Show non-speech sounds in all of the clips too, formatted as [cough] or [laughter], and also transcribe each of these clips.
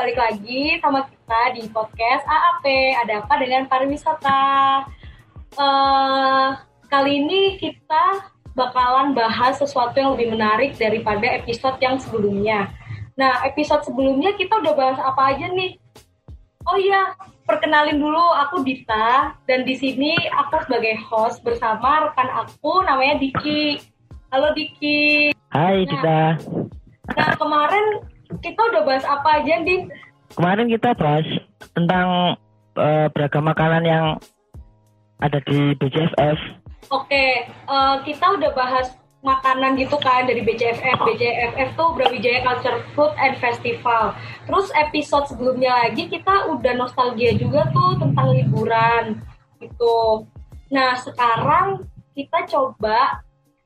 balik lagi sama kita di podcast AAP Ada apa dengan pariwisata uh, Kali ini kita bakalan bahas sesuatu yang lebih menarik daripada episode yang sebelumnya Nah episode sebelumnya kita udah bahas apa aja nih Oh iya, perkenalin dulu aku Dita dan di sini aku sebagai host bersama rekan aku namanya Diki. Halo Diki. Hai nah, Dita. Nah kemarin kita udah bahas apa aja, Din? Kemarin kita bahas tentang uh, beragam makanan yang ada di BJFF. Oke, uh, kita udah bahas makanan gitu kan dari BJFF. BJFF tuh Brawijaya Culture Food and Festival. Terus episode sebelumnya lagi kita udah nostalgia juga tuh tentang liburan gitu. Nah, sekarang kita coba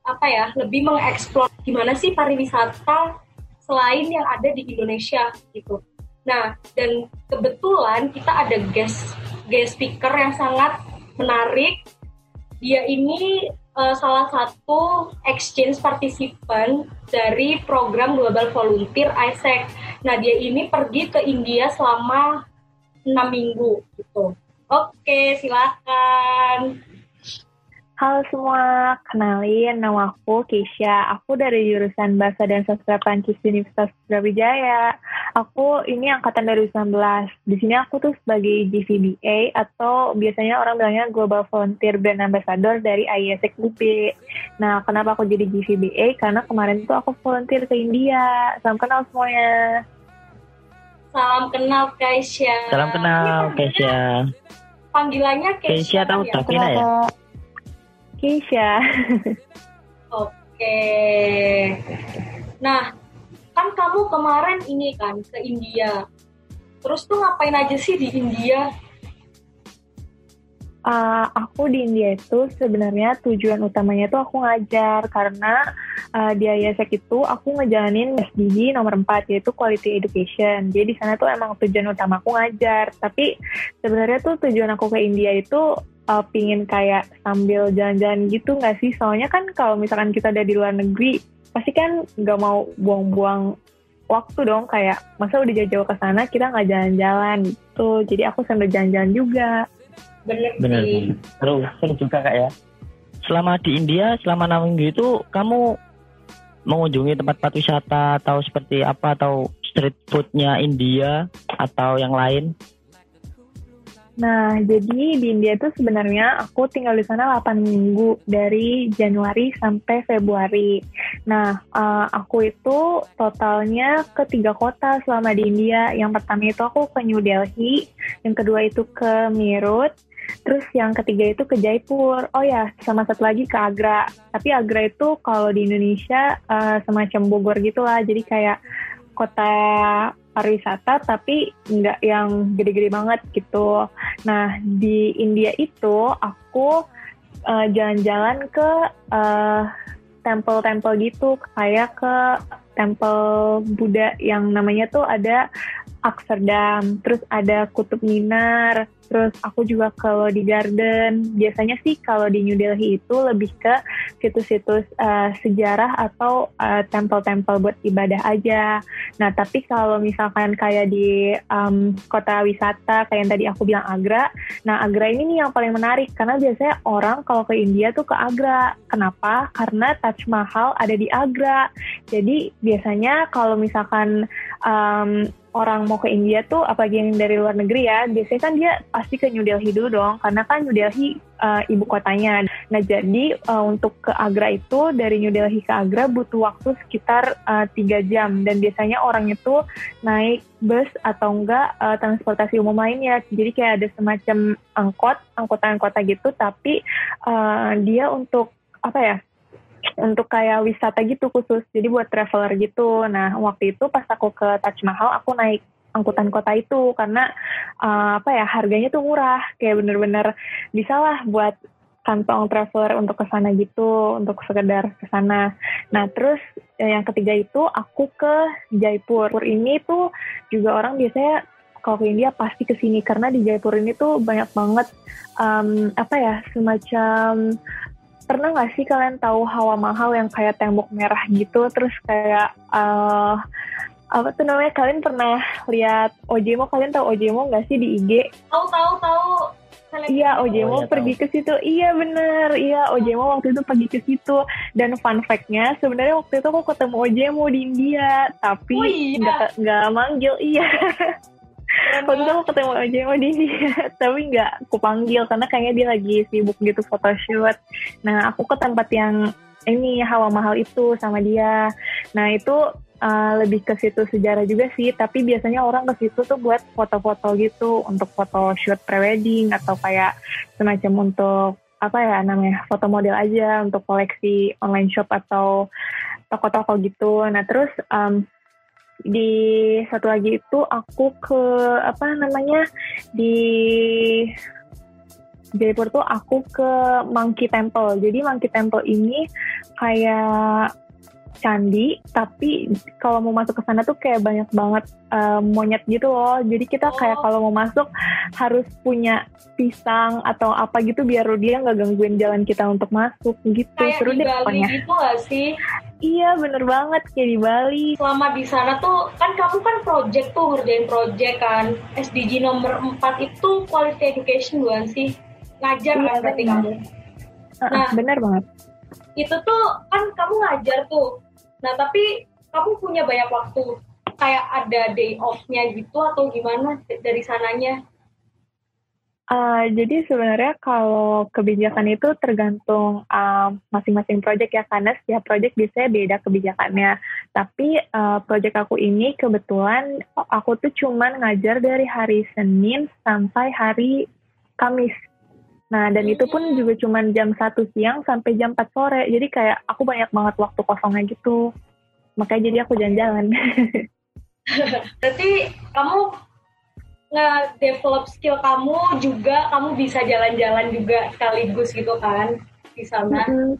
apa ya, lebih mengeksplor gimana sih pariwisata selain yang ada di Indonesia gitu. Nah, dan kebetulan kita ada guest guest speaker yang sangat menarik. Dia ini uh, salah satu exchange participant dari program Global Volunteer ISEC. Nah, dia ini pergi ke India selama enam minggu gitu. Oke, silakan. Halo semua, kenalin nama aku Keisha. Aku dari jurusan Bahasa dan Sastra Prancis Universitas Brawijaya. Aku ini angkatan dari 19. Di sini aku tuh sebagai GVBA atau biasanya orang bilangnya Global Volunteer Brand Ambassador dari IESEC UB. Nah, kenapa aku jadi GVBA? Karena kemarin tuh aku volunteer ke India. Salam kenal semuanya. Salam kenal Keisha. Salam kenal Keisha. Panggilannya Keisha. Keisha tahu ya? Ya? Keisha. [laughs] Oke. Nah, kan kamu kemarin ini kan ke India. Terus tuh ngapain aja sih di India? Uh, aku di India itu sebenarnya tujuan utamanya tuh aku ngajar karena uh, di IASEC itu aku ngejalanin SDG nomor 4 yaitu Quality Education. Jadi di sana tuh emang tujuan utama aku ngajar. Tapi sebenarnya tuh tujuan aku ke India itu uh, pingin kayak sambil jalan-jalan gitu nggak sih? Soalnya kan kalau misalkan kita ada di luar negeri, pasti kan nggak mau buang-buang waktu dong kayak masa udah jauh-jauh ke sana kita nggak jalan-jalan gitu. Jadi aku sambil jalan-jalan juga. Bener, Bener sih. Seru, seru juga kak ya. Selama di India, selama enam minggu itu kamu mengunjungi tempat-tempat wisata atau seperti apa atau street foodnya India atau yang lain? Nah, jadi di India itu sebenarnya aku tinggal di sana 8 minggu dari Januari sampai Februari. Nah, uh, aku itu totalnya ke tiga kota selama di India. Yang pertama itu aku ke New Delhi, yang kedua itu ke Meerut, terus yang ketiga itu ke Jaipur. Oh ya, sama satu lagi ke Agra. Tapi Agra itu kalau di Indonesia uh, semacam Bogor gitulah, jadi kayak kota pariwisata tapi nggak yang gede-gede banget gitu. Nah di India itu aku uh, jalan-jalan ke uh, temple-temple gitu kayak ke temple Buddha yang namanya tuh ada Amsterdam, terus ada Kutub Minar, terus aku juga kalau di Garden. Biasanya sih kalau di New Delhi itu lebih ke situs-situs uh, sejarah atau uh, tempel-tempel buat ibadah aja. Nah, tapi kalau misalkan kayak di um, kota wisata kayak yang tadi aku bilang Agra, nah Agra ini nih yang paling menarik karena biasanya orang kalau ke India tuh ke Agra. Kenapa? Karena Taj Mahal ada di Agra. Jadi biasanya kalau misalkan um, orang mau ke India tuh apalagi yang dari luar negeri ya biasanya kan dia pasti ke New Delhi dulu dong karena kan New Delhi uh, ibu kotanya. Nah jadi uh, untuk ke Agra itu dari New Delhi ke Agra butuh waktu sekitar eh, tiga uh, jam. Dan biasanya orang itu naik bus atau enggak uh, transportasi umum lainnya. Jadi kayak ada semacam angkot angkutan kota gitu. Tapi uh, dia untuk apa ya untuk kayak wisata gitu khusus jadi buat traveler gitu nah waktu itu pas aku ke Taj Mahal aku naik angkutan kota itu karena uh, apa ya harganya tuh murah kayak bener-bener bisa lah buat kantong traveler untuk ke sana gitu untuk sekedar ke sana. Nah, terus yang ketiga itu aku ke Jaipur. Jaipur ini tuh juga orang biasanya kalau ke India pasti ke sini karena di Jaipur ini tuh banyak banget um, apa ya semacam pernah nggak sih kalian tahu hawa mahal yang kayak tembok merah gitu terus kayak uh, apa tuh namanya kalian pernah lihat Ojemo kalian tahu Ojemo nggak sih di IG tahu tahu tahu Iya, Ojemo Oh, iya, pergi ke situ. Iya bener, iya Ojemo waktu itu pergi ke situ. Dan fun fact-nya, sebenarnya waktu itu aku ketemu Ojemo di India, tapi Oh, iya. nggak nggak manggil. Iya, [laughs] waktu itu aku ketemu Ojemo di India, tapi nggak aku panggil karena kayaknya dia lagi sibuk gitu photoshoot. Nah, aku ke tempat yang ini hawa mahal itu sama dia. Nah itu uh, lebih ke situ sejarah juga sih, tapi biasanya orang ke situ tuh buat foto-foto gitu untuk foto shoot prewedding atau kayak semacam untuk apa ya namanya foto model aja untuk koleksi online shop atau toko-toko gitu. Nah terus um, di satu lagi itu aku ke apa namanya di Jaipur tuh aku ke Monkey Temple. Jadi Monkey Temple ini kayak candi, tapi kalau mau masuk ke sana tuh kayak banyak banget uh, monyet gitu loh. Jadi kita kayak kalau mau masuk harus punya pisang atau apa gitu biar dia nggak gangguin jalan kita untuk masuk gitu. kayak Seru di deh Bali pokoknya. gitu gak sih Iya bener banget kayak di Bali. selama di sana tuh kan kamu kan project tuh ngerjain project kan SDG nomor 4 itu quality education bukan sih ngajar Iya, kan berarti benar. kamu Nah. bener banget. itu tuh kan kamu ngajar tuh nah tapi kamu punya banyak waktu kayak ada day off-nya gitu atau gimana dari sananya Uh, jadi sebenarnya kalau kebijakan itu tergantung um, masing-masing project ya karena setiap project biasanya beda kebijakannya. Tapi uh, project aku ini kebetulan aku tuh cuman ngajar dari hari Senin sampai hari Kamis. Nah dan itu pun juga cuman jam 1 siang sampai jam 4 sore. Jadi kayak aku banyak banget waktu kosongnya gitu. Makanya jadi aku jalan-jalan. [laughs] berarti kamu nge-develop skill kamu juga kamu bisa jalan-jalan juga sekaligus gitu kan di sana Mm-mm.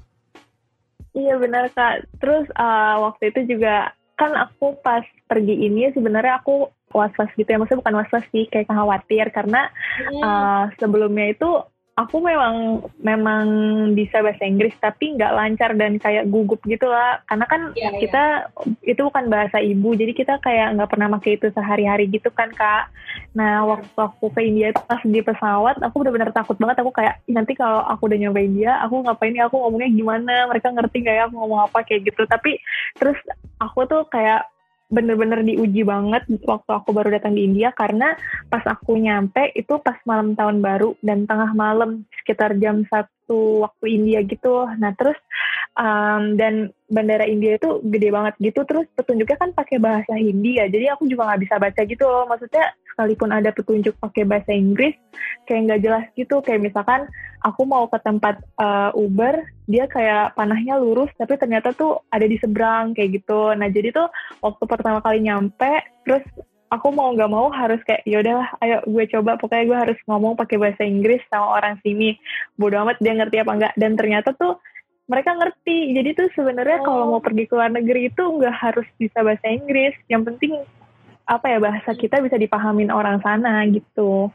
Iya benar kak. Terus uh, waktu itu juga kan aku pas pergi ini sebenarnya aku was-was gitu ya. Maksudnya bukan was-was sih, kayak khawatir karena Hmm. uh, sebelumnya itu aku memang memang bisa bahasa Inggris tapi nggak lancar dan kayak gugup gitu lah. Karena kan Iya, iya. kita itu bukan bahasa ibu, jadi kita kayak nggak pernah pakai itu sehari-hari gitu kan kak. Nah waktu aku ke India itu pas di pesawat, aku benar-benar takut banget. Aku kayak "Ih, nanti kalau aku udah nyoba India, aku ngapain ya? Aku ngomongnya gimana? Mereka ngerti nggak ya aku ngomong apa kayak gitu. Tapi terus aku tuh kayak bener-bener diuji banget waktu aku baru datang di India karena pas aku nyampe itu pas malam tahun baru dan tengah malam sekitar jam satu waktu India gitu. Nah terus um, dan bandara India itu gede banget gitu terus petunjuknya kan pakai bahasa Hindi ya jadi aku juga nggak bisa baca gitu loh maksudnya sekalipun ada petunjuk pakai bahasa Inggris kayak nggak jelas gitu. Kayak misalkan aku mau ke tempat uh, Uber dia kayak panahnya lurus tapi ternyata tuh ada di seberang kayak gitu. Nah jadi tuh waktu pertama kali nyampe terus aku mau nggak mau harus kayak yaudah ayo gue coba. Pokoknya gue harus ngomong pakai bahasa Inggris sama orang sini. Bodo amat dia ngerti apa enggak dan ternyata tuh mereka ngerti. Jadi tuh sebenarnya Oh. kalau mau pergi ke luar negeri itu nggak harus bisa bahasa Inggris. Yang penting apa ya bahasa kita bisa dipahamin orang sana gitu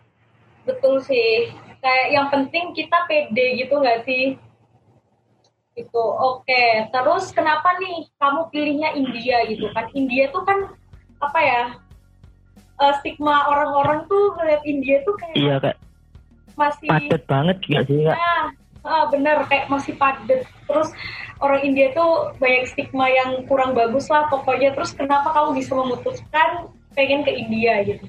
betul sih kayak yang penting kita pede gitu nggak sih gitu oke terus kenapa nih kamu pilihnya India gitu kan India tuh kan apa ya eh, stigma orang-orang tuh ngeliat India tuh kayak Iya kak, masih padat banget gak sih kak? Nah, ah, bener kayak masih padat. Terus orang India tuh banyak stigma yang kurang bagus lah pokoknya. Terus kenapa kamu bisa memutuskan pengen ke India gitu?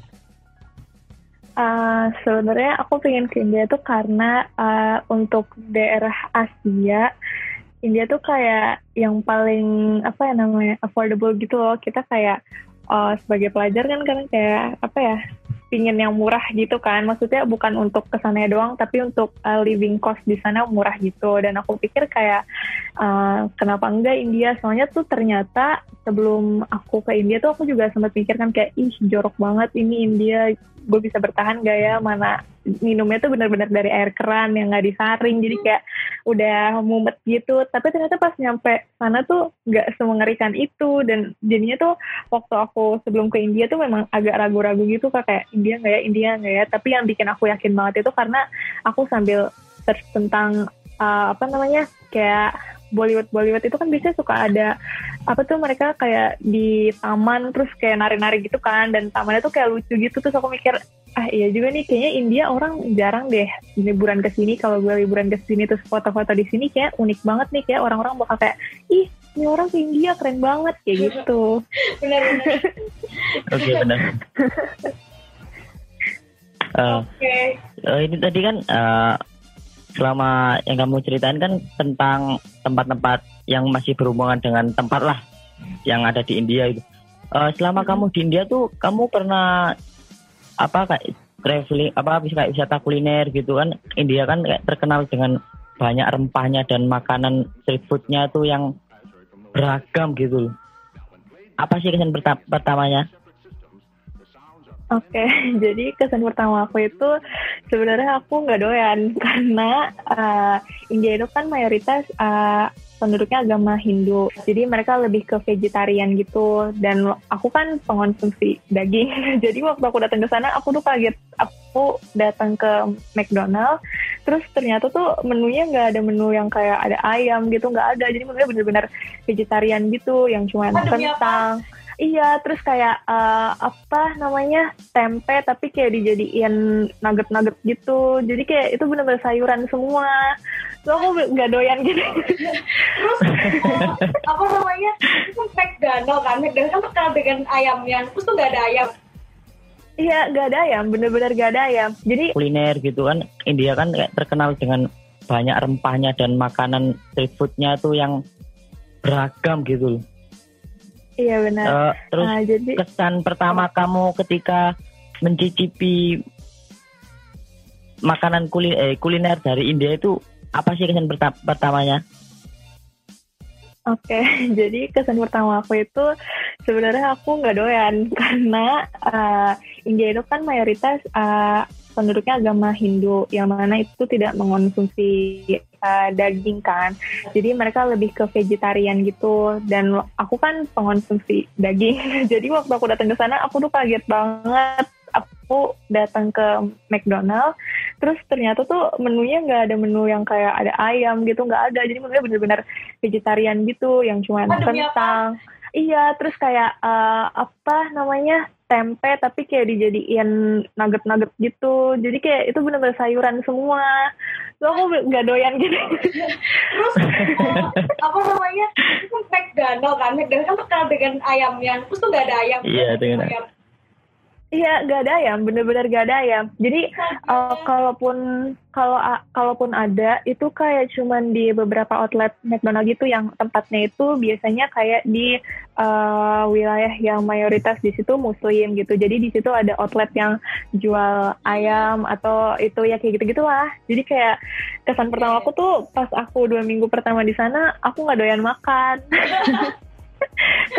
Uh, sebenarnya aku pengen ke India tuh karena uh, untuk daerah Asia India tuh kayak yang paling apa ya namanya affordable gitu loh kita kayak uh, sebagai pelajar kan kan kayak apa ya pingin yang murah gitu kan. Maksudnya bukan untuk kesannya doang tapi untuk uh, living cost di sana murah gitu. Dan aku pikir kayak uh, kenapa enggak India? Soalnya tuh ternyata sebelum aku ke India tuh aku juga sempat pikirkan kayak ih jorok banget ini India gue bisa bertahan gak ya? Mana minumnya tuh benar-benar dari air keran yang nggak disaring. Jadi kayak udah mumet gitu. Tapi ternyata pas nyampe sana tuh nggak semengerikan itu. Dan jadinya tuh waktu aku sebelum ke India tuh memang agak ragu-ragu gitu Kak, kayak India nggak ya? India nggak ya? Tapi yang bikin aku yakin banget itu karena aku sambil search tentang uh, apa namanya kayak Bollywood Bollywood itu kan biasanya suka ada apa tuh mereka kayak di taman terus kayak nari-nari gitu kan dan tamannya tuh kayak lucu gitu. Terus aku mikir ah iya juga nih kayaknya India orang jarang deh liburan ke sini. Kalau gue liburan ke sini terus foto-foto di sini kayak unik banget nih. Kayak orang-orang bakal kayak ih ini orang ke India keren banget. Kayak gitu. Benar-benar [laughs] Oke benar. [laughs] Eh, oke. eh, ini tadi kan eh, selama yang kamu ceritain kan tentang tempat-tempat yang masih berhubungan dengan tempat lah yang ada di India itu. Eh, selama kamu di India tuh kamu pernah apa kayak traveling apa bisa kayak wisata kuliner gitu kan India kan kayak terkenal dengan banyak rempahnya dan makanan street foodnya tuh yang beragam gitu. Apa sih kesan perta- pertamanya? Oke, [laughs] jadi kesan pertama aku itu sebenarnya aku nggak doyan [laughs] karena uh, India itu kan mayoritas uh, penduduknya agama Hindu, jadi mereka lebih ke vegetarian gitu. Dan aku kan pengonsumsi daging, [laughs] jadi waktu aku datang ke sana aku tuh kaget. Aku datang ke McDonald, terus ternyata tuh menunya nggak ada menu yang kayak ada ayam gitu, nggak ada. Jadi menunya bener-bener vegetarian gitu, yang cuma Ah, demi apa? Iya, terus kayak eh, apa namanya tempe tapi kayak dijadiin nugget-nugget gitu. Jadi kayak itu bener-bener sayuran semua. Terus aku nggak doyan gitu. terus eh, [laughs] apa namanya itu McDonald kan McDonald kan terkenal dengan ayamnya terus tuh nggak ada ayam Iya, nggak ada ayam, bener-bener nggak ada ayam. Jadi kuliner gitu kan India kan kayak terkenal dengan banyak rempahnya dan makanan street foodnya tuh yang beragam gitu loh. Iya benar. Eh, terus Nah, jadi kesan pertama kamu ketika mencicipi makanan kuliner eh, kuliner dari India itu apa sih kesan perta- pertamanya? Oke, [laughs] jadi kesan pertama aku itu sebenarnya aku nggak doyan [laughs] karena eh, India itu kan mayoritas eh, penduduknya agama Hindu yang mana itu tidak mengonsumsi eh, daging kan. Jadi mereka lebih ke vegetarian gitu dan aku kan pengonsumsi daging. [laughs] jadi waktu aku datang ke sana aku tuh kaget banget. Aku datang ke McDonald, terus ternyata tuh menunya nggak ada menu yang kayak ada ayam gitu, nggak ada. Jadi menunya bener-bener vegetarian gitu yang cuma demi kentang. Iya, terus kayak eh, apa namanya tempe tapi kayak dijadiin nugget-nugget gitu. Jadi kayak itu bener-bener sayuran semua. Terus aku nggak doyan gitu. [laughs] terus apa namanya itu McDonald kan McDonald kan terkenal dengan ayamnya terus tuh nggak ada ayam Iya, dengan ayam Iya, nggak ada ayam, bener-bener nggak ada ayam. Jadi eh, kalaupun kalau kalaupun ada itu kayak cuman di beberapa outlet McDonald gitu yang tempatnya itu biasanya kayak di eh, wilayah yang mayoritas di situ Muslim gitu. Jadi di situ ada outlet yang jual ayam atau itu ya kayak gitu gitulah. Jadi kayak kesan pertama aku tuh pas aku dua minggu pertama di sana aku nggak doyan makan. [laughs]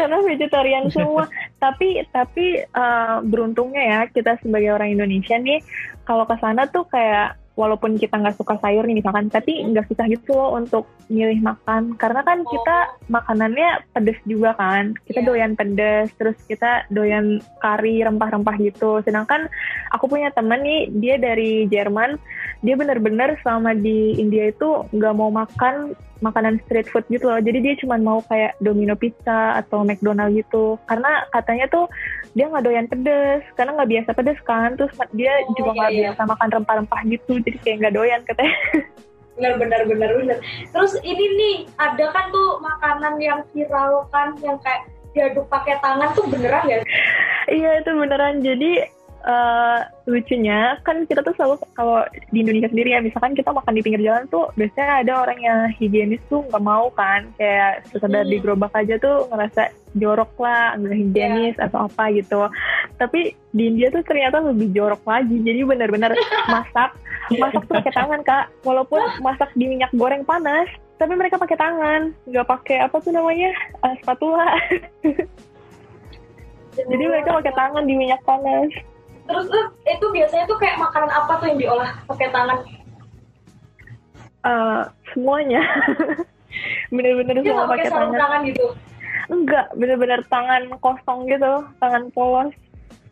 karena vegetarian [laughs] semua. Tapi tapi eh, beruntungnya ya kita sebagai orang Indonesia nih kalau ke sana tuh kayak walaupun kita nggak suka sayur nih misalkan tapi nggak susah gitu loh untuk milih makan. Karena kan kita makanannya pedes juga kan. Kita Iya. doyan pedes terus kita doyan kari rempah-rempah gitu. Sedangkan aku punya temen nih dia dari Jerman. Dia bener-bener selama di India itu nggak mau makan makanan street food gitu loh. Jadi dia cuma mau kayak Domino Pizza atau McDonald gitu. Karena katanya tuh dia nggak doyan pedes. Karena nggak biasa pedes kan. Terus dia Oh, juga iya, nggak iya. biasa makan rempah-rempah gitu. Jadi kayak nggak doyan katanya. [laughs] Benar benar benar benar. Terus ini nih ada kan tuh makanan yang viral kan yang kayak diaduk pakai tangan tuh beneran ya Iya itu beneran. Jadi eh, lucunya kan kita tuh selalu kalau di Indonesia sendiri ya misalkan kita makan di pinggir jalan tuh biasanya ada orang yang higienis tuh nggak mau kan kayak sekedar Hmm. di gerobak aja tuh ngerasa jorok lah nggak higienis atau apa gitu. Tapi di India tuh ternyata lebih jorok lagi jadi benar-benar [laughs] masak masak tuh pakai tangan kak. Walaupun masak di minyak goreng panas tapi mereka pakai tangan nggak pakai apa tuh namanya eh, spatula. [laughs] Jadi mereka pakai tangan di minyak panas terus tuh itu biasanya tuh kayak makanan apa tuh yang diolah pakai tangan? Eh, semuanya. [laughs] Bener-bener dia semua pakai tangan. tangan gitu? Enggak bener-bener tangan kosong gitu tangan polos.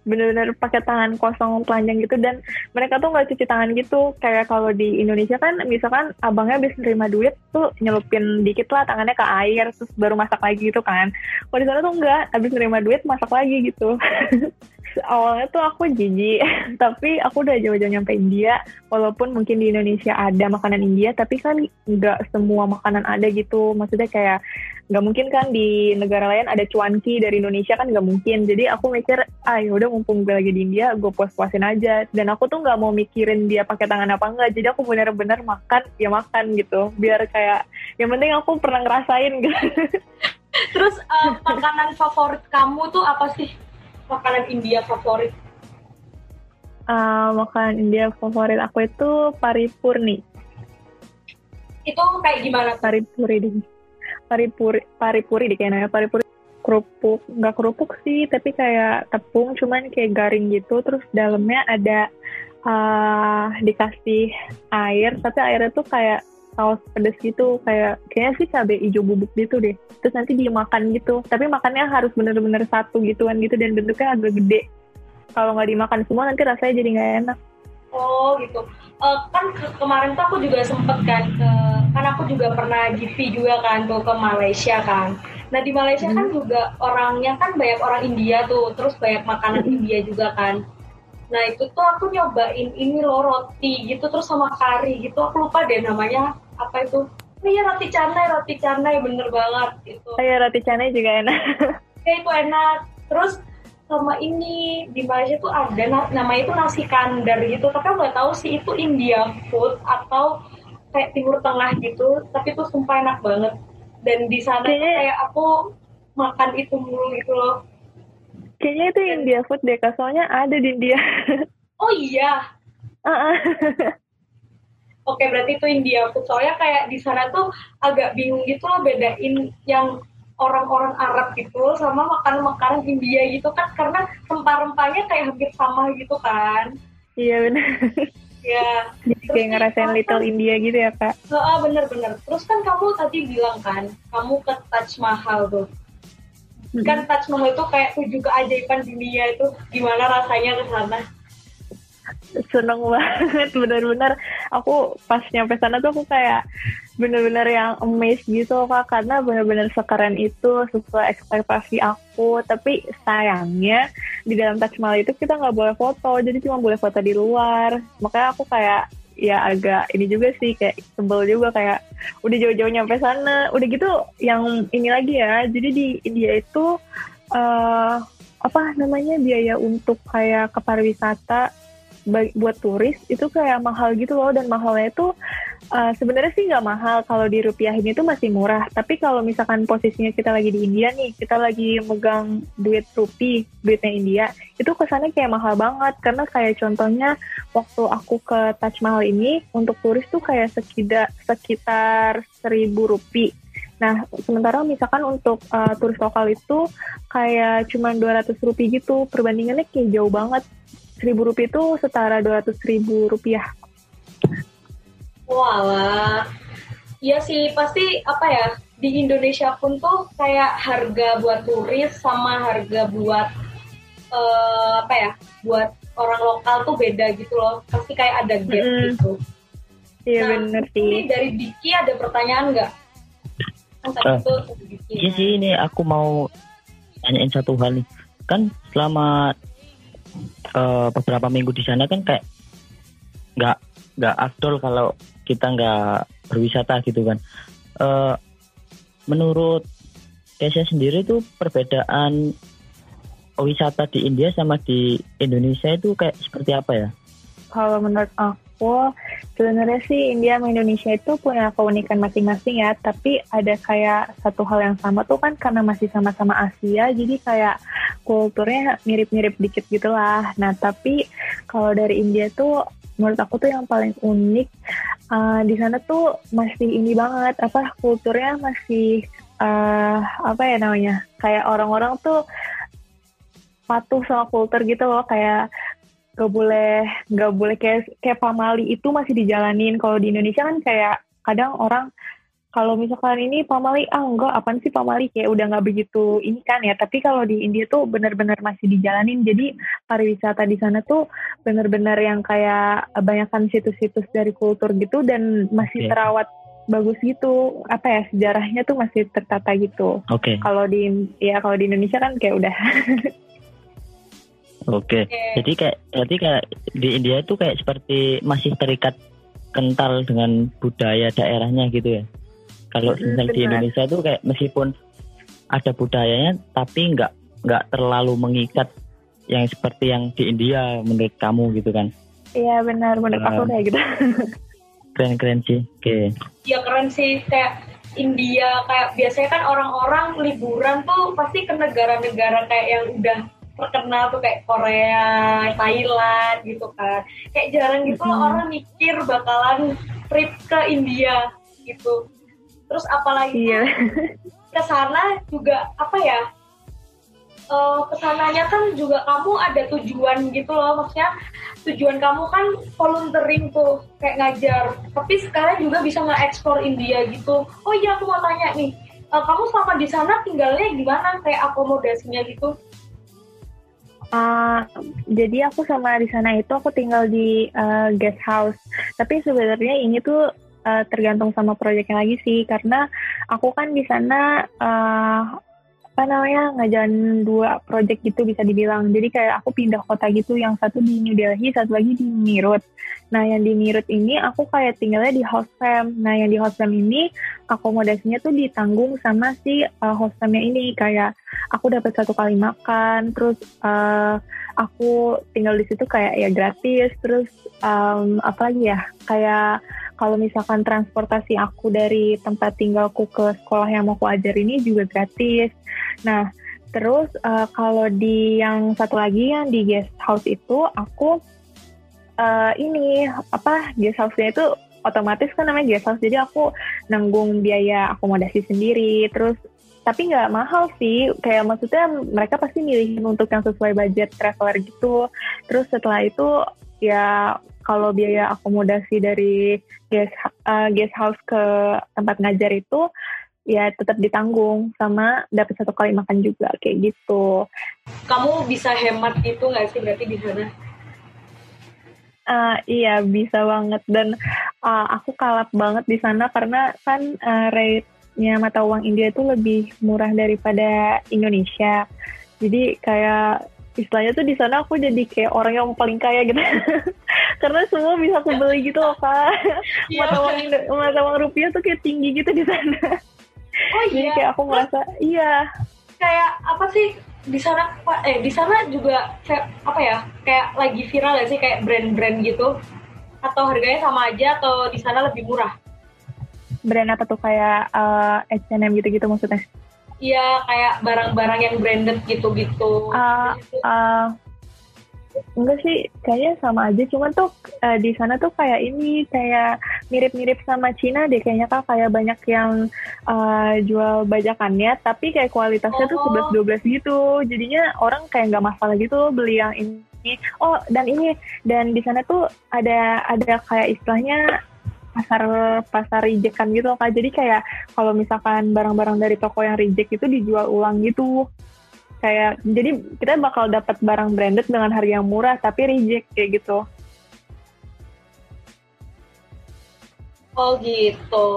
Bener-bener pakai tangan kosong telanjang gitu. Dan mereka tuh nggak cuci tangan gitu. Kayak kalau di Indonesia kan misalkan abangnya habis nerima duit tuh nyelupin dikit lah tangannya ke air terus baru masak lagi gitu kan. Kalau di sana tuh enggak habis nerima duit masak lagi gitu [laughs] awalnya tuh aku jijik [laughs] tapi aku udah jauh-jauh nyampe India. Walaupun mungkin di Indonesia ada makanan India tapi kan nggak semua makanan ada gitu. Maksudnya kayak nggak mungkin kan di negara lain ada cuanki dari Indonesia kan nggak mungkin. Jadi aku mikir ah ya udah mumpung gue lagi di India gue puas-puasin aja. Dan aku tuh nggak mau mikirin dia pakai tangan apa enggak jadi aku bener-bener makan ya makan gitu. Biar kayak yang penting aku pernah ngerasain [laughs] gitu. Terus uh, makanan favorit kamu tuh apa sih makanan India favorit? Uh, makanan India favorit aku itu paripurni. Itu kayak gimana? Paripuri deh paripuri paripuri di kayaknya paripuri kerupuk nggak kerupuk sih tapi kayak tepung cuman kayak garing gitu. Terus dalamnya ada uh, dikasih air tapi airnya tuh kayak saus pedas gitu kayak kayaknya sih cabai hijau bubuk gitu deh. Terus nanti dimakan gitu. Tapi makannya harus bener-bener satu gituan gitu dan bentuknya agak gede. Kalau nggak dimakan semua nanti rasanya jadi nggak enak. Oh gitu. Uh, kan ke kemarin tuh aku juga sempet kan ke kan aku juga pernah GP juga kan tuh ke Malaysia kan. Nah di Malaysia kan hmm. kan juga orangnya kan banyak orang India tuh terus banyak makanan hmm. India juga kan. Nah itu tuh aku nyobain ini loh roti gitu terus sama kari gitu. Aku lupa deh namanya apa itu? Oh iya roti canai roti canai bener banget itu oh, iya roti canai juga enak. [laughs] Ya itu enak. Terus sama ini di Malaysia tuh ada namanya itu nasi kandar gitu. Tapi aku nggak tahu sih itu India food atau kayak Timur Tengah gitu. Tapi itu sumpah enak banget. Dan di sana kayaknya, kayak aku makan itu mulu gitu loh. Kayaknya itu India food deh soalnya ada di India. Oh iya. Uh [laughs] -uh. Oke berarti itu India food soalnya kayak di sana tuh agak bingung gitu loh bedain yang orang-orang Arab gitu sama makanan-makanan India gitu kan karena rempah-rempahnya kayak hampir sama gitu kan. Iya benar. Ya jadi kayak ngerasain little India gitu ya kak? Ah bener-bener terus kan kamu tadi bilang kan kamu ke Taj Mahal tuh. Hmm. kan Taj Mahal itu kayak tujuh keajaiban dunia itu. Gimana rasanya ke sana seneng banget bener-bener. Aku pas nyampe sana tuh aku kayak bener-bener yang amazed gitu kak. Karena bener-bener sekeren itu sesuai ekspektasi aku. Tapi sayangnya di dalam Taj Mahal itu kita nggak boleh foto. Jadi cuma boleh foto di luar. Makanya aku kayak ya agak ini juga sih kayak sebel juga. Kayak udah jauh-jauh nyampe sana. Udah gitu yang ini lagi ya. Jadi di India itu uh, apa namanya biaya untuk kayak ke pariwisata buat turis itu kayak mahal gitu loh. Dan mahalnya itu uh, sebenarnya sih nggak mahal. Kalau di rupiah ini tuh masih murah. Tapi kalau misalkan posisinya kita lagi di India nih kita lagi megang duit rupiah duitnya India itu kesannya kayak mahal banget. Karena kayak contohnya waktu aku ke Taj Mahal ini untuk turis tuh kayak sekitar sekitar seribu rupiah Nah, sementara misalkan untuk uh, turis lokal itu kayak cuma 200 rupiah gitu, perbandingannya kayak jauh banget seribu rupiah itu setara dua ratus ribu rupiah. Walah, iya sih pasti apa ya di Indonesia pun tuh kayak harga buat turis sama harga buat uh, apa ya buat orang lokal tuh beda gitu loh pasti kayak ada gap mm. gitu. Iya nah, bener sih. Ini dari Diki ada pertanyaan nggak? uh, iya sih ini aku mau tanyain satu hal nih kan selama uh, beberapa minggu di sana kan kayak nggak nggak afdol kalau kita nggak berwisata gitu kan. Uh, menurut Kesia sendiri tuh perbedaan wisata di India sama di Indonesia itu kayak seperti apa ya? Kalau menurut aku sebenarnya sih India sama Indonesia itu punya keunikan masing-masing ya, tapi ada kayak satu hal yang sama tuh kan karena masih sama-sama Asia, jadi kayak kulturnya mirip-mirip dikit gitu lah. Nah tapi kalau dari India tuh menurut aku tuh yang paling unik uh, di sana tuh masih ini banget apa kulturnya masih uh, apa ya namanya kayak orang-orang tuh patuh sama kultur gitu loh kayak gak boleh gak boleh kayak kayak pamali itu masih dijalanin. Kalau di Indonesia kan kayak kadang orang kalau misalkan ini pamali ah enggak apaan sih pamali? Kayak udah nggak begitu ini kan ya. Tapi kalau di India tuh benar-benar masih dijalanin. Jadi pariwisata di sana tuh benar-benar yang kayak banyakkan situs-situs dari kultur gitu dan masih Oke. terawat bagus gitu. Apa ya sejarahnya tuh masih tertata gitu. Oke, kalau di ya kalau di Indonesia kan kayak udah [laughs] oke. Oke. Jadi kayak berarti kayak di India itu kayak seperti masih terikat kental dengan budaya daerahnya gitu ya. Kalau Mm, misal di. Indonesia itu kayak meskipun ada budayanya tapi nggak nggak terlalu mengikat yang seperti yang di India menurut kamu gitu kan. Iya benar menurut aku kayak gitu [laughs] Keren-keren sih. Oke. ya keren sih kayak India kayak biasanya kan orang-orang liburan tuh pasti ke negara-negara kayak yang udah terkenal tuh kayak Korea, Thailand gitu kan. Kayak jarang gitu Mhm. orang mikir bakalan trip ke India gitu. Terus apalagi iya [laughs] ke sana juga apa ya? eh ke sananya kan juga kamu ada tujuan gitu loh maksudnya tujuan kamu kan volunteering tuh kayak ngajar tapi sekarang juga bisa nge-explore India gitu oh iya aku mau tanya nih eh, kamu selama di sana tinggalnya gimana kayak akomodasinya gitu Ah, jadi aku sama di sana itu aku tinggal di eh, guest house. Tapi sebenarnya ini tuh eh, tergantung sama proyeknya lagi sih, karena aku kan di sana eh, apa namanya ngajarin dua proyek gitu bisa dibilang. Jadi kayak aku pindah kota gitu, yang satu di New Delhi, satu lagi di Meerut. Nah yang di Meerut ini aku kayak tinggalnya di host fam. Nah yang di host fam ini akomodasinya tuh ditanggung sama si eh, host famnya ini kayak aku dapat satu kali makan terus eh, aku tinggal di situ kayak ya gratis terus em, apa lagi ya kayak kalau misalkan transportasi aku dari tempat tinggalku ke sekolah yang mau aku ajar ini juga gratis. Nah terus eh, kalau di yang satu lagi yang di guest house itu aku eh, ini apa guest house-nya itu otomatis kan namanya guest house jadi aku nanggung biaya akomodasi sendiri. Terus tapi nggak mahal sih kayak maksudnya mereka pasti milihin untuk yang sesuai budget traveler gitu. Terus setelah itu ya kalau biaya akomodasi dari guest uh, guest house ke tempat ngajar itu ya tetap ditanggung sama dapat satu kali makan juga kayak gitu kamu bisa hemat gitu nggak sih berarti di sana Ah, iya bisa banget dan ah, aku kalap banget di sana karena kan ah, rate-nya mata uang India itu lebih murah daripada Indonesia. Jadi kayak istilahnya tuh di sana aku jadi kayak orang yang paling kaya gitu. [laughs] karena semua bisa aku beli gitu loh kak. mata uang mata uang rupiah tuh kayak tinggi gitu di sana. oh Jadi iya kayak aku merasa iya kayak apa sih di sana Pak? eh di sana juga kayak apa ya kayak lagi viral gak sih kayak brand-brand gitu atau harganya sama aja atau di sana lebih murah brand apa tuh kayak ah, H&M gitu-gitu maksudnya. Iya kayak barang-barang yang branded gitu-gitu Ah, ah, enggak sih, kayaknya sama aja. Cuman tuh eh, di sana tuh kayak ini kayak mirip-mirip sama Cina deh. Kayaknya kan kayak banyak yang eh, jual bajakannya, tapi kayak kualitasnya tuh Oh. 11-12 gitu. Jadinya orang kayak nggak masalah gitu beli yang ini. Oh, dan ini dan di sana tuh ada ada kayak istilahnya pasar pasar rejekan gitu kak. Jadi kayak kalau misalkan barang-barang dari toko yang reject itu dijual ulang gitu kayak jadi kita bakal dapat barang branded dengan harga yang murah tapi reject kayak gitu. Oh gitu.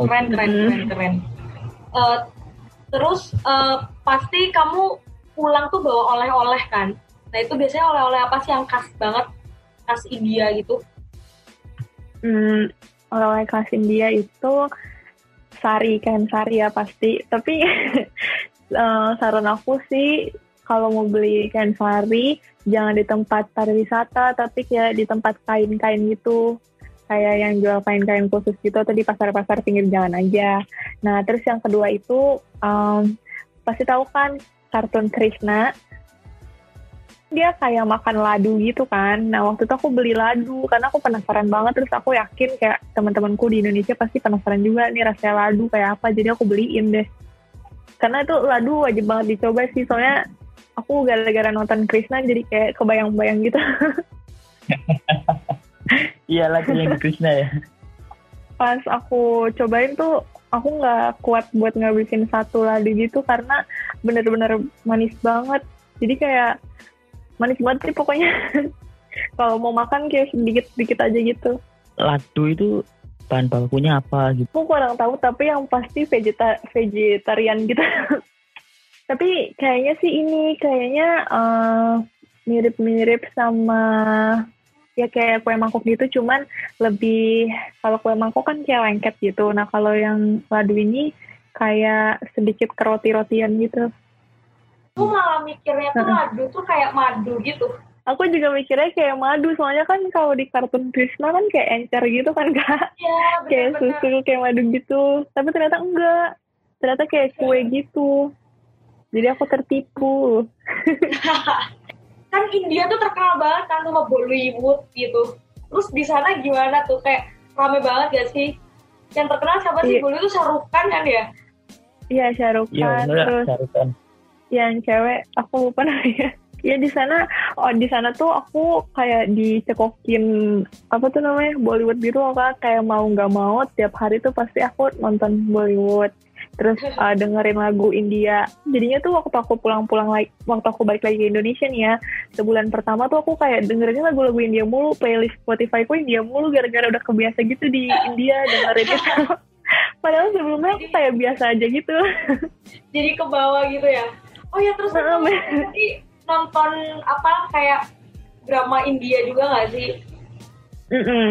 Keren keren Mhm. keren keren. Eh, terus eh, pasti kamu pulang tuh bawa oleh-oleh kan? Nah itu biasanya oleh-oleh apa sih yang khas banget khas India gitu? Hmm, oleh kelas India itu sari kan sari ya pasti. Tapi [laughs] eh, saran aku sih kalau mau beli kain sari jangan di tempat pariwisata tapi kayak di tempat kain-kain gitu kayak yang jual kain-kain khusus gitu atau di pasar-pasar pinggir jalan aja. Nah terus yang kedua itu em, pasti tahu kan kartun Krishna dia kayak makan ladu gitu kan. Nah waktu itu aku beli ladu karena aku penasaran banget terus aku yakin kayak teman-temanku di Indonesia pasti penasaran juga nih rasanya ladu kayak apa jadi aku beliin deh. Karena itu ladu wajib banget dicoba sih soalnya aku gara-gara nonton Krishna jadi kayak kebayang-bayang gitu. [laughs] Iya lagi yang Krishna ya. Pas aku cobain tuh aku nggak kuat buat ngabisin satu lagi gitu karena bener-bener manis banget jadi kayak manis banget sih pokoknya [laughs] kalau mau makan kayak sedikit sedikit aja gitu ladu itu bahan bakunya apa gitu. Aku kurang tahu tapi yang pasti vegeta vegetarian gitu. [laughs] Tapi kayaknya sih ini kayaknya uh, mirip-mirip sama ya kayak kue mangkok gitu cuman lebih kalau kue mangkok kan kayak lengket gitu. Nah kalau yang ladu ini kayak sedikit keroti-rotian gitu. Aku malah mikirnya tuh ladu tuh kayak madu gitu aku juga mikirnya kayak madu soalnya kan kalau di kartun Krishna kan kayak encer gitu kan kak. Ya, [laughs] kayak susu kayak madu gitu. Tapi ternyata enggak. Ternyata kayak kue gitu. Jadi aku tertipu. [laughs] Kan India tuh terkenal banget kan sama Bollywood gitu. Terus di sana gimana tuh? Kayak rame banget gak sih? Yang terkenal siapa sih? Iya. Bollywood tuh Shahrukh Khan kan ya? Iya Shahrukh Khan. ya, terus Khan. yang cewek aku lupa namanya ya di sana oh di sana tuh aku kayak dicekokin apa tuh namanya Bollywood gitu loh kak. Kayak mau nggak mau tiap hari tuh pasti aku nonton Bollywood. Terus uh, [laughs] dengerin lagu India. Jadinya tuh waktu aku pulang-pulang lagi waktu aku balik lagi ke Indonesia nih ya sebulan pertama tuh aku kayak dengerin lagu-lagu India mulu playlist Spotify ku India mulu gara-gara udah kebiasa gitu di India dengerin itu. [laughs] Padahal sebelumnya aku kayak biasa aja gitu. Jadi ke bawah gitu ya? Oh ya terus jadi nonton apa kayak drama India juga gak sih Mm -mm,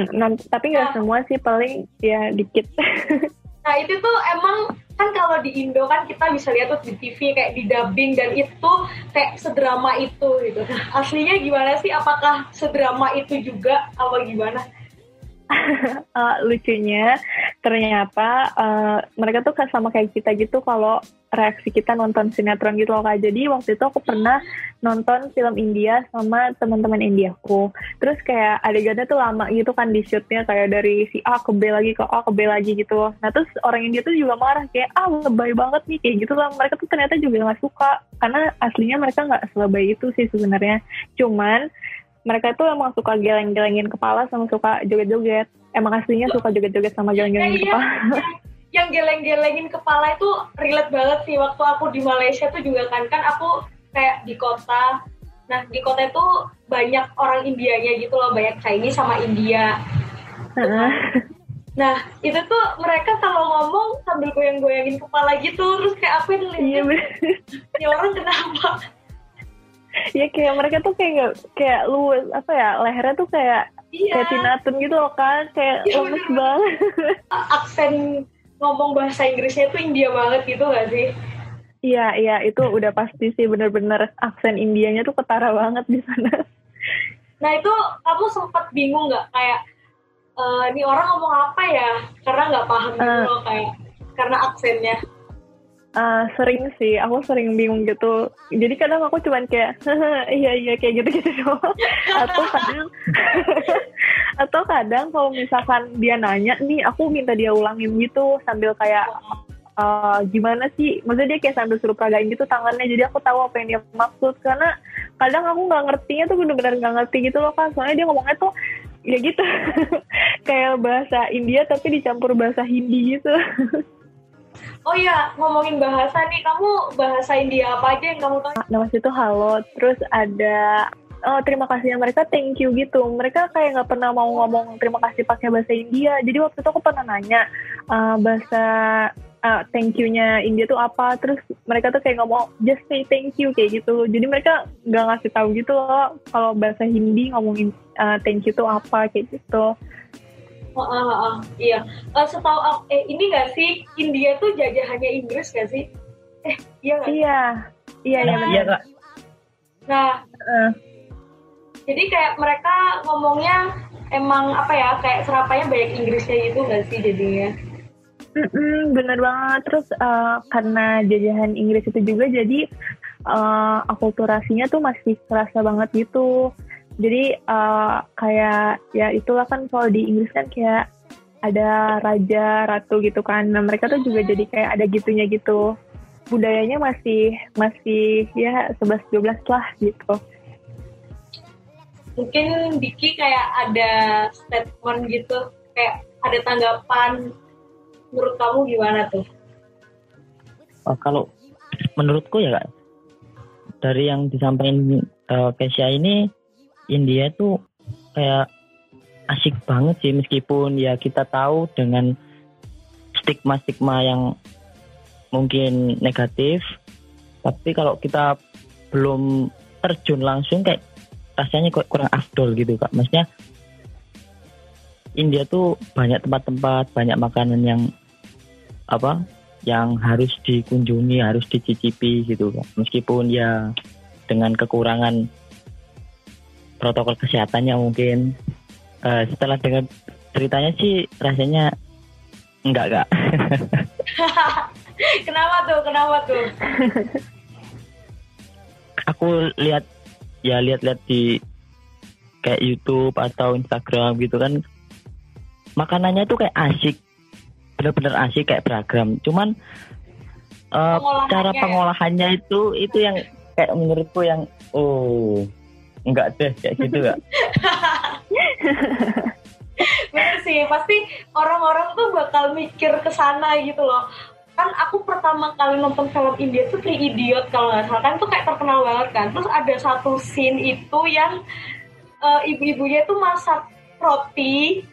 tapi nggak nah. semua sih paling ya dikit. [laughs] nah itu tuh emang kan kalau di Indo kan kita bisa lihat tuh di TV kayak di dubbing dan itu kayak sedrama itu gitu. Nah, aslinya gimana sih? Apakah sedrama itu juga apa gimana? Uh, [laughs] lucunya ternyata uh, mereka tuh sama kayak kita gitu kalau reaksi kita nonton sinetron gitu loh kak. Jadi waktu itu aku pernah nonton film India sama teman-teman Indiaku terus kayak adegannya tuh lama gitu kan di shootnya kayak dari si A ke B lagi ke A ke B lagi gitu. Nah terus orang India tuh juga marah kayak ah lebay banget nih kayak gitu lah. Mereka tuh ternyata juga nggak suka karena aslinya mereka nggak selebay itu sih sebenarnya. Cuman mereka tuh emang suka geleng-gelengin kepala sama suka joget-joget. Emang aslinya suka joget-joget sama geleng-gelengin ya, kepala. Yang, [laughs] yang geleng-gelengin kepala itu relate banget sih waktu aku di Malaysia tuh juga kan kan aku kayak di kota. Nah di kota itu banyak orang Indianya gitu loh, banyak Chinese sama India. Nah, itu tuh mereka kalau ngomong sambil goyang-goyangin kepala gitu, terus kayak aku yang lihat, iya, ini orang kenapa? [laughs] ya kayak mereka tuh kayak kayak lu apa ya lehernya tuh kayak iya. kayak tinatun gitu loh kan kayak iya, lemes banget. [laughs] Aksen ngomong bahasa Inggrisnya tuh India banget gitu gak sih? Iya iya itu udah pasti sih bener-bener aksen Indianya tuh ketara banget di sana. Nah itu kamu sempat bingung nggak? Kayak e, ini orang ngomong apa ya? Karena nggak paham gitu uh, loh kayak karena aksennya Uh, sering sih, aku sering bingung gitu. Jadi kadang aku cuman kayak, iya iya kayak gitu gitu [laughs] doang. atau kadang, [laughs] atau kadang kalau misalkan dia nanya nih, aku minta dia ulangin gitu sambil kayak uh, gimana sih? Maksudnya dia kayak sambil suruh peragain gitu tangannya. Jadi aku tahu apa yang dia maksud. Karena kadang aku nggak ngertinya tuh bener-bener nggak ngerti gitu loh kan. Soalnya dia ngomongnya tuh ya gitu, [laughs] kayak bahasa India tapi dicampur bahasa Hindi gitu. Oh iya, ngomongin bahasa nih, kamu bahasa India apa aja yang kamu tahu? Nama itu halo, terus ada oh, terima kasihnya mereka thank you gitu. Mereka kayak nggak pernah mau ngomong terima kasih pakai bahasa India. Jadi waktu itu aku pernah nanya uh, bahasa uh, thank you-nya India tuh apa. Terus mereka tuh kayak ngomong just say thank you kayak gitu. Jadi mereka nggak ngasih tahu gitu loh kalau bahasa Hindi ngomongin uh, thank you tuh apa kayak gitu. Oh, oh, oh, iya. Uh, setahu aku, eh ini gak sih India tuh jajahannya Inggris gak sih? Eh iya gak? Iya, iya iya Iya kak. Nah, uh. jadi kayak mereka ngomongnya emang apa ya kayak serapanya banyak Inggrisnya gitu gak sih jadinya? Mm-mm, bener banget. Terus uh, karena jajahan Inggris itu juga jadi uh, akulturasinya tuh masih kerasa banget gitu jadi uh, kayak ya itulah kan kalau di Inggris kan kayak ada raja ratu gitu kan. Nah mereka tuh juga jadi kayak ada gitunya gitu. Budayanya masih masih ya 11 12 lah gitu. Mungkin Diki kayak ada statement gitu kayak ada tanggapan menurut kamu gimana tuh? Oh, kalau menurutku ya kak, dari yang disampaikan uh, Kesia ini, India tuh kayak asik banget sih meskipun ya kita tahu dengan stigma-stigma yang mungkin negatif, tapi kalau kita belum terjun langsung kayak rasanya kok kurang afdol gitu kak. Maksudnya India tuh banyak tempat-tempat, banyak makanan yang apa yang harus dikunjungi, harus dicicipi gitu kak. Meskipun ya dengan kekurangan protokol kesehatannya mungkin uh, setelah dengar ceritanya sih rasanya enggak kak. [laughs] kenapa tuh? Kenapa tuh? [laughs] Aku lihat ya lihat-lihat di kayak YouTube atau Instagram gitu kan makanannya tuh kayak asik bener-bener asik kayak beragam cuman uh, cara ya? pengolahannya itu itu yang kayak menurutku yang oh enggak deh kayak gitu gak [laughs] bener sih pasti orang-orang tuh bakal mikir ke sana gitu loh. Kan aku pertama kali nonton film India tuh Three Idiot kalau nggak salah. Kan tuh kayak terkenal banget kan. Terus ada satu scene itu yang uh, ibu-ibunya tuh masak roti.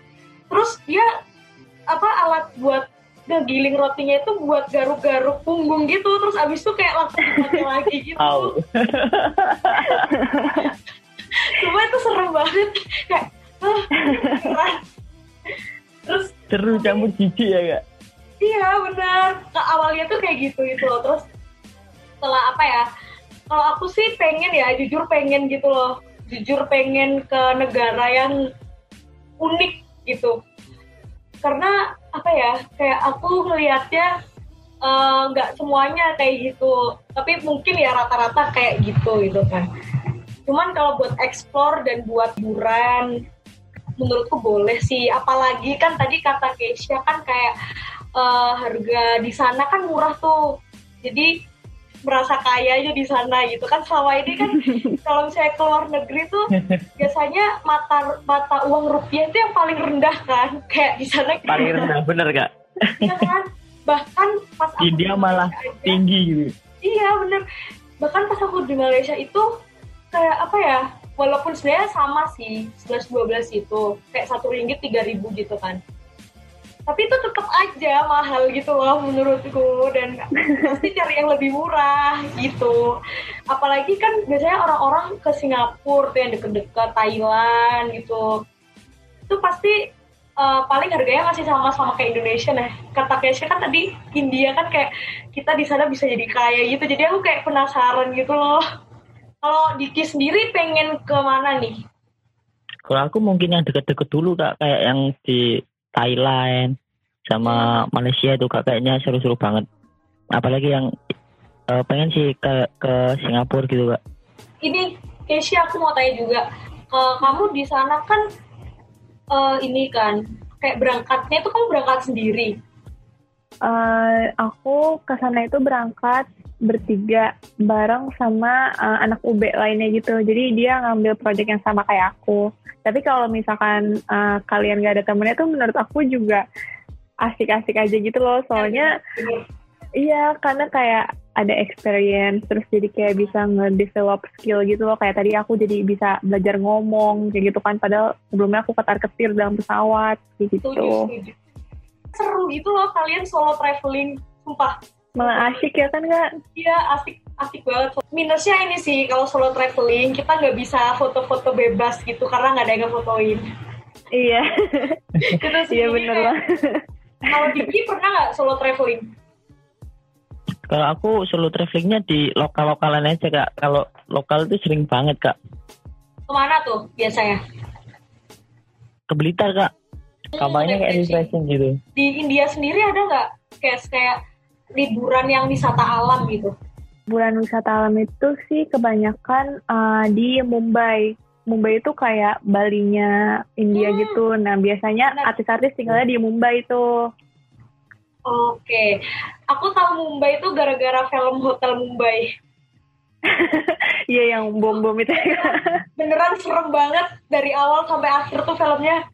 Terus dia apa alat buat ngegiling rotinya itu buat garuk-garuk punggung gitu. Terus abis itu kayak langsung lagi gitu. [laughs] cuma itu serem banget. Kayak ah, terus seru campur jijik ya kak? Iya benar. Ke awalnya tuh kayak gitu gitu loh. Terus setelah apa ya kalau aku sih pengen ya jujur pengen gitu loh. Jujur pengen ke negara yang unik gitu. Karena apa ya kayak aku ngelihatnya eh, nggak uh, semuanya kayak gitu. Tapi mungkin ya rata-rata kayak gitu gitu kan cuman kalau buat explore dan buat buran menurutku boleh sih. Apalagi kan tadi kata Keisha kan kayak uh, harga di sana kan murah tuh. Jadi merasa kaya aja di sana gitu. Kan selama ini kan [laughs] kalau saya keluar negeri tuh biasanya mata mata uang rupiah itu yang paling rendah kan. Kayak di sana paling rendah bener gak? Iya kan? Bahkan pas aku India malah aja, tinggi gitu. Iya bener. Bahkan pas aku di Malaysia itu kayak apa ya walaupun sebenarnya sama sih 11 12 itu kayak satu ringgit tiga ribu gitu kan. Tapi itu tetap aja mahal gitu loh menurutku dan pasti [laughs] cari yang lebih murah gitu. Apalagi kan biasanya orang-orang ke Singapura tuh yang deket-deket Thailand gitu. Itu pasti uh, paling harganya masih sama-sama kayak Indonesia. Nah kata Kesha kan tadi India kan kayak kita di sana bisa jadi kaya gitu. Jadi aku kayak penasaran gitu loh kalau Diki sendiri pengen ke mana nih? Kalau aku mungkin yang deket-deket dulu kak. Kayak yang di Thailand sama Malaysia itu kak. Kayaknya seru-seru banget. Apalagi yang uh, pengen sih ke ke Singapura gitu kak. Ini Keisha aku mau tanya juga. Uh, kamu di sana kan uh, ini kan kayak berangkatnya itu kamu berangkat sendiri? Uh, aku ke sana itu berangkat bertiga bareng sama uh, anak UB lainnya gitu. Jadi dia ngambil project yang sama kayak aku. Tapi kalau misalkan uh, kalian gak ada temennya tuh menurut aku juga asik-asik aja gitu loh. Soalnya iya karena kayak ada experience terus jadi kayak bisa nge-develop skill gitu loh kayak tadi aku jadi bisa belajar ngomong kayak gitu kan padahal sebelumnya aku ketar ketir dalam pesawat gitu seru gitu loh kalian solo traveling sumpah malah asik ya kan nggak? Iya asik asik banget. Minusnya ini sih kalau solo traveling kita nggak bisa foto-foto bebas gitu karena nggak ada yang fotoin. Iya. [laughs] iya bener lah. Kalau Diki pernah nggak solo traveling? Kalau aku solo travelingnya di lokal-lokalan aja kak. Kalau lokal itu sering banget kak. Ke mana tuh biasanya? Ke Blitar kak. Hmm, Kampanye kayak refreshing gitu. Di India sendiri ada nggak kayak kayak liburan yang wisata alam gitu? Liburan wisata alam itu sih kebanyakan uh, di Mumbai. Mumbai itu kayak Balinya India hmm. gitu. Nah biasanya artis-artis tinggalnya di Mumbai itu. Oke, aku tahu Mumbai itu gara-gara film Hotel Mumbai. [laughs] Iya yang bom-bom itu. [laughs] Beneran serem banget dari awal sampai akhir tuh filmnya.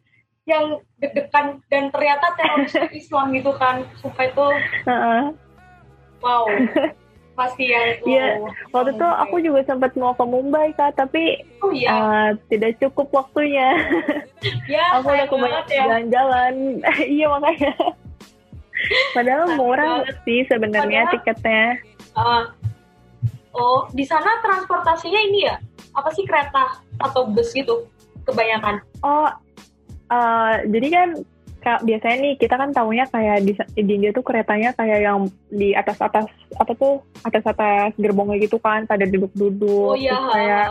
yang deg-degan dan ternyata teroris Islam gitu kan sumpah itu Heeh. Wow [laughs] pasti yang Iya, wow. Waktu itu aku juga sempat mau ke Mumbai kak, tapi oh iya eh, tidak cukup waktunya. [laughs] ya aku udah kebanyakan banget ya jalan-jalan. [laughs] iya makanya. Padahal Sayang murah banget. sih sebenarnya Padahal- tiketnya. Ah. oh di sana transportasinya ini ya apa sih kereta atau bus gitu kebanyakan Oh, eh, jadi kan Kak, biasanya nih kita kan tahunya kayak di, di India tuh keretanya kayak yang di atas atas apa tuh atas atas gerbongnya gitu kan pada duduk-duduk oh iya kayak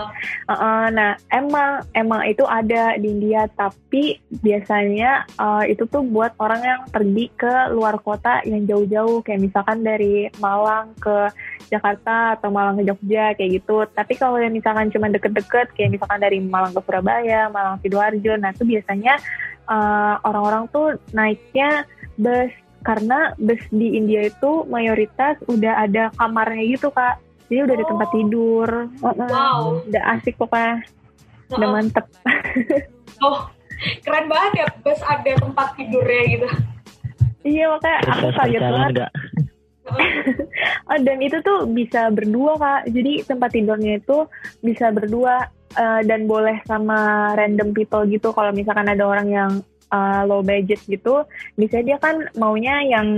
Uh-uh, nah emang emang itu ada di India tapi biasanya uh, itu tuh buat orang yang pergi ke luar kota yang jauh-jauh kayak misalkan dari Malang ke Jakarta atau Malang ke Jogja kayak gitu. Tapi kalau yang misalkan cuma deket-deket kayak misalkan dari Malang ke Surabaya Malang sidoarjo nah itu biasanya uh, orang-orang tuh naiknya bus. Karena bus di India itu mayoritas udah ada kamarnya gitu kak. Jadi udah ada Oh. tempat tidur. Uh-uh wow. Udah asik pokoknya. Udah Oh, mantep. [laughs] Oh keren banget ya bus ada tempat tidurnya gitu. Iya makanya aku kaget banget? [laughs] Oh, dan itu tuh bisa berdua kak. Jadi tempat tidurnya itu bisa berdua eh, dan boleh sama random people gitu. Kalau misalkan ada orang yang eh, low budget gitu biasanya dia kan maunya yang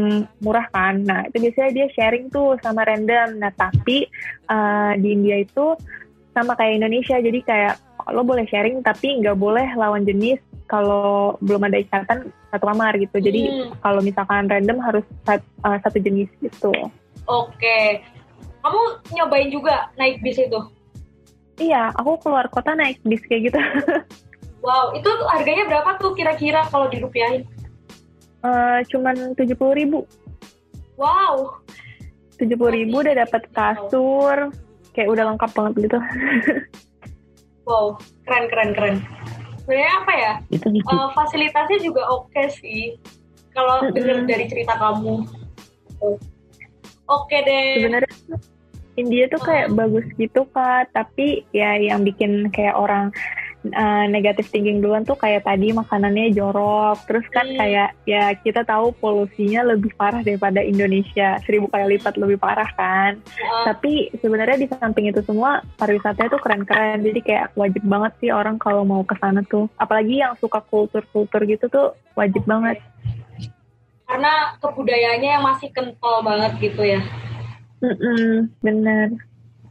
murah kan. Nah itu biasanya dia sharing tuh sama random. Nah tapi eh, di India itu sama kayak Indonesia. Jadi kayak lo boleh sharing tapi nggak boleh lawan jenis kalau belum ada ikatan satu kamar gitu. Jadi Hmm, kalau misalkan random harus sat- uh, satu jenis gitu. oke. Kamu nyobain juga naik bis itu Iya, aku keluar kota naik bis kayak gitu. [laughs] wow itu harganya berapa tuh kira-kira kalau dirupiahin Eh, cuman tujuh puluh ribu, wow tujuh puluh ribu udah dapat kasur, kayak udah lengkap banget gitu. [laughs] wow keren keren keren sebenarnya apa ya Itu Eh, fasilitasnya juga oke sih kalau Mm-mm. dengar dari cerita kamu Oh. oke deh Sebenarnya India tuh kayak bagus gitu kak, tapi ya yang bikin kayak orang uh, negatif thinking duluan tuh kayak tadi makanannya jorok, terus kan Hmm. kayak ya kita tahu polusinya lebih parah daripada Indonesia, seribu kali lipat lebih parah kan. Eh, tapi sebenarnya di samping itu semua pariwisatanya tuh keren-keren. Jadi kayak wajib banget sih orang kalau mau ke sana tuh. Apalagi yang suka kultur-kultur gitu tuh wajib banget. Karena kebudayaannya yang masih kental banget gitu ya Mm-mm, bener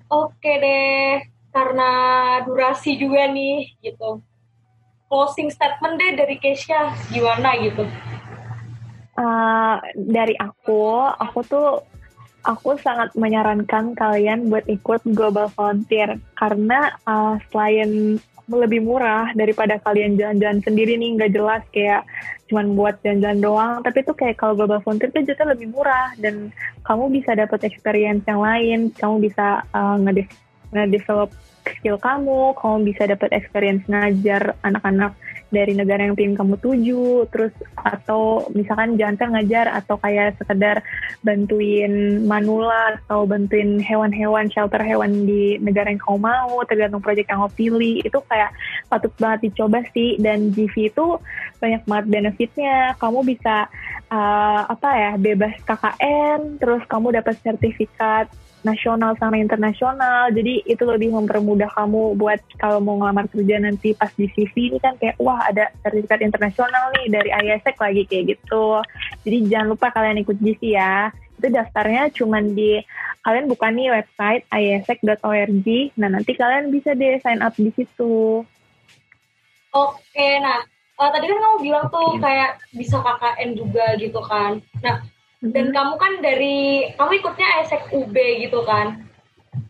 oke deh karena durasi juga nih gitu. Closing statement deh dari Keisha gimana gitu? Uh, dari aku aku tuh aku sangat menyarankan kalian buat ikut Global Volunteer. Karena uh, selain lebih murah daripada kalian jalan-jalan sendiri nih nggak jelas kayak cuman buat jalan-jalan doang. Tapi tuh kayak kalau Global Volunteer tuh justru lebih murah dan kamu bisa dapat experience yang lain. Kamu bisa uh, ngede- ngedevelop skill kamu kamu bisa dapat experience ngajar anak-anak dari negara yang pengen kamu tuju terus atau misalkan jangan ngajar atau kayak sekedar bantuin manula atau bantuin hewan-hewan shelter hewan di negara yang kamu mau tergantung proyek yang kamu pilih. Itu kayak patut banget dicoba sih. Dan GV itu banyak banget benefitnya. Kamu bisa uh, apa ya bebas KKN terus kamu dapat sertifikat nasional sama internasional. Jadi itu lebih mempermudah kamu buat kalau mau ngelamar kerja nanti pas di CV ini kan kayak wah ada sertifikat internasional nih dari ISEC lagi kayak gitu. Jadi jangan lupa kalian ikut GC ya. Itu daftarnya cuman di kalian buka nih website isec.org nah nanti kalian bisa deh sign up di situ. Oke nah eh, tadi kan kamu bilang tuh kayak bisa KKN juga gitu kan. Nah dan kamu kan dari kamu ikutnya ESEC UB gitu kan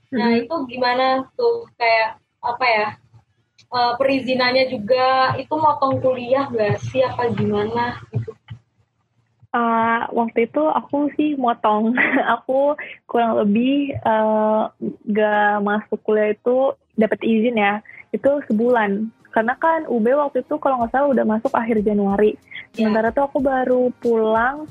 nah Mhm. itu gimana tuh kayak apa ya eh, perizinannya juga itu motong kuliah gak sih apa gimana gitu Uh, waktu itu aku sih motong. [laughs] aku kurang lebih uh, gak masuk kuliah itu dapat izin ya. Itu sebulan. Karena kan UB waktu itu kalau nggak salah udah masuk akhir Januari. Ya. Sementara tuh aku baru pulang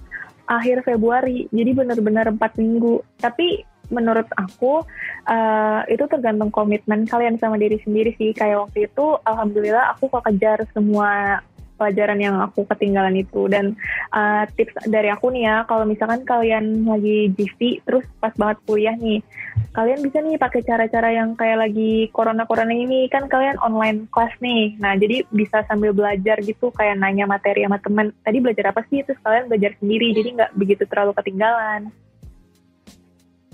akhir Februari. Jadi benar-benar empat minggu. Tapi menurut aku uh, itu tergantung komitmen kalian sama diri sendiri sih. Kayak waktu itu, alhamdulillah aku kekejar semua pelajaran yang aku ketinggalan itu. Dan uh, tips dari aku nih ya kalau misalkan kalian lagi GV terus pas banget kuliah nih kalian bisa nih pakai cara-cara yang kayak lagi corona-corona ini. Kan kalian online kelas nih. Nah jadi bisa sambil belajar gitu kayak nanya materi sama temen. Tadi belajar apa sih? Terus kalian belajar sendiri jadi nggak begitu terlalu ketinggalan.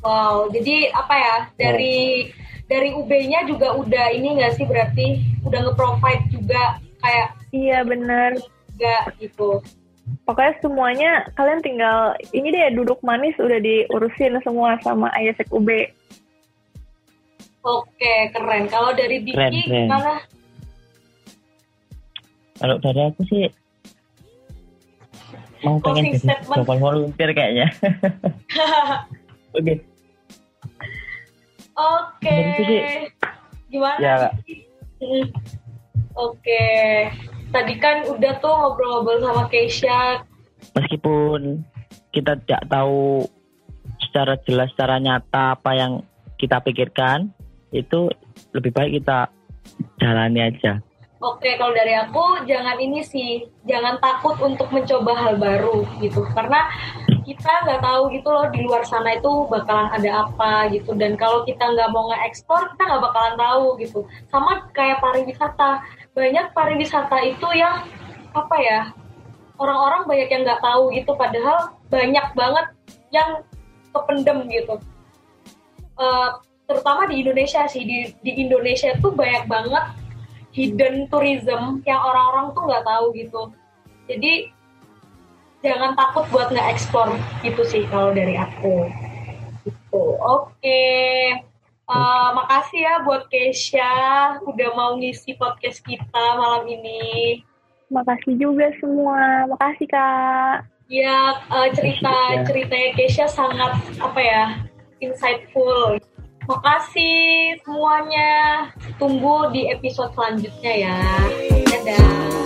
Wow jadi apa ya dari dari UB-nya juga udah ini nggak sih? Berarti udah nge-provide juga kayak iya bener nggak gitu pokoknya semuanya kalian tinggal ini deh duduk manis udah diurusin semua sama ISEC UB oke keren kalau dari Diki keren, keren. gimana kalau dari aku sih mau pengen jadi global volunteer kayaknya [laughs] oke okay. Oke. Okay. Gimana? Ya. Oke. Tadi kan udah tuh ngobrol-ngobrol sama Keisha. Meskipun kita tidak tahu secara jelas, secara nyata apa yang kita pikirkan, itu lebih baik kita jalani aja. Oke, kalau dari aku jangan ini sih, jangan takut untuk mencoba hal baru gitu, karena kita nggak tahu gitu loh di luar sana itu bakalan ada apa gitu, dan kalau kita nggak mau nge-ekspor, kita nggak bakalan tahu gitu. Sama kayak pariwisata, banyak pariwisata itu yang apa ya, orang-orang banyak yang nggak tahu gitu, padahal banyak banget yang kependem gitu. Uh, terutama di Indonesia sih, di, di Indonesia tuh banyak banget hidden tourism yang orang-orang tuh nggak tahu gitu. Jadi jangan takut buat nggak ekspor gitu sih kalau dari aku. Gitu. Oke. Okay. Uh, eh, makasih ya buat Keisha udah mau ngisi podcast kita malam ini. Makasih juga semua. Makasih Kak. Ya, uh, cerita ceritanya Keisha sangat apa ya? insightful. Makasih semuanya. Tunggu di episode selanjutnya ya. Dadah.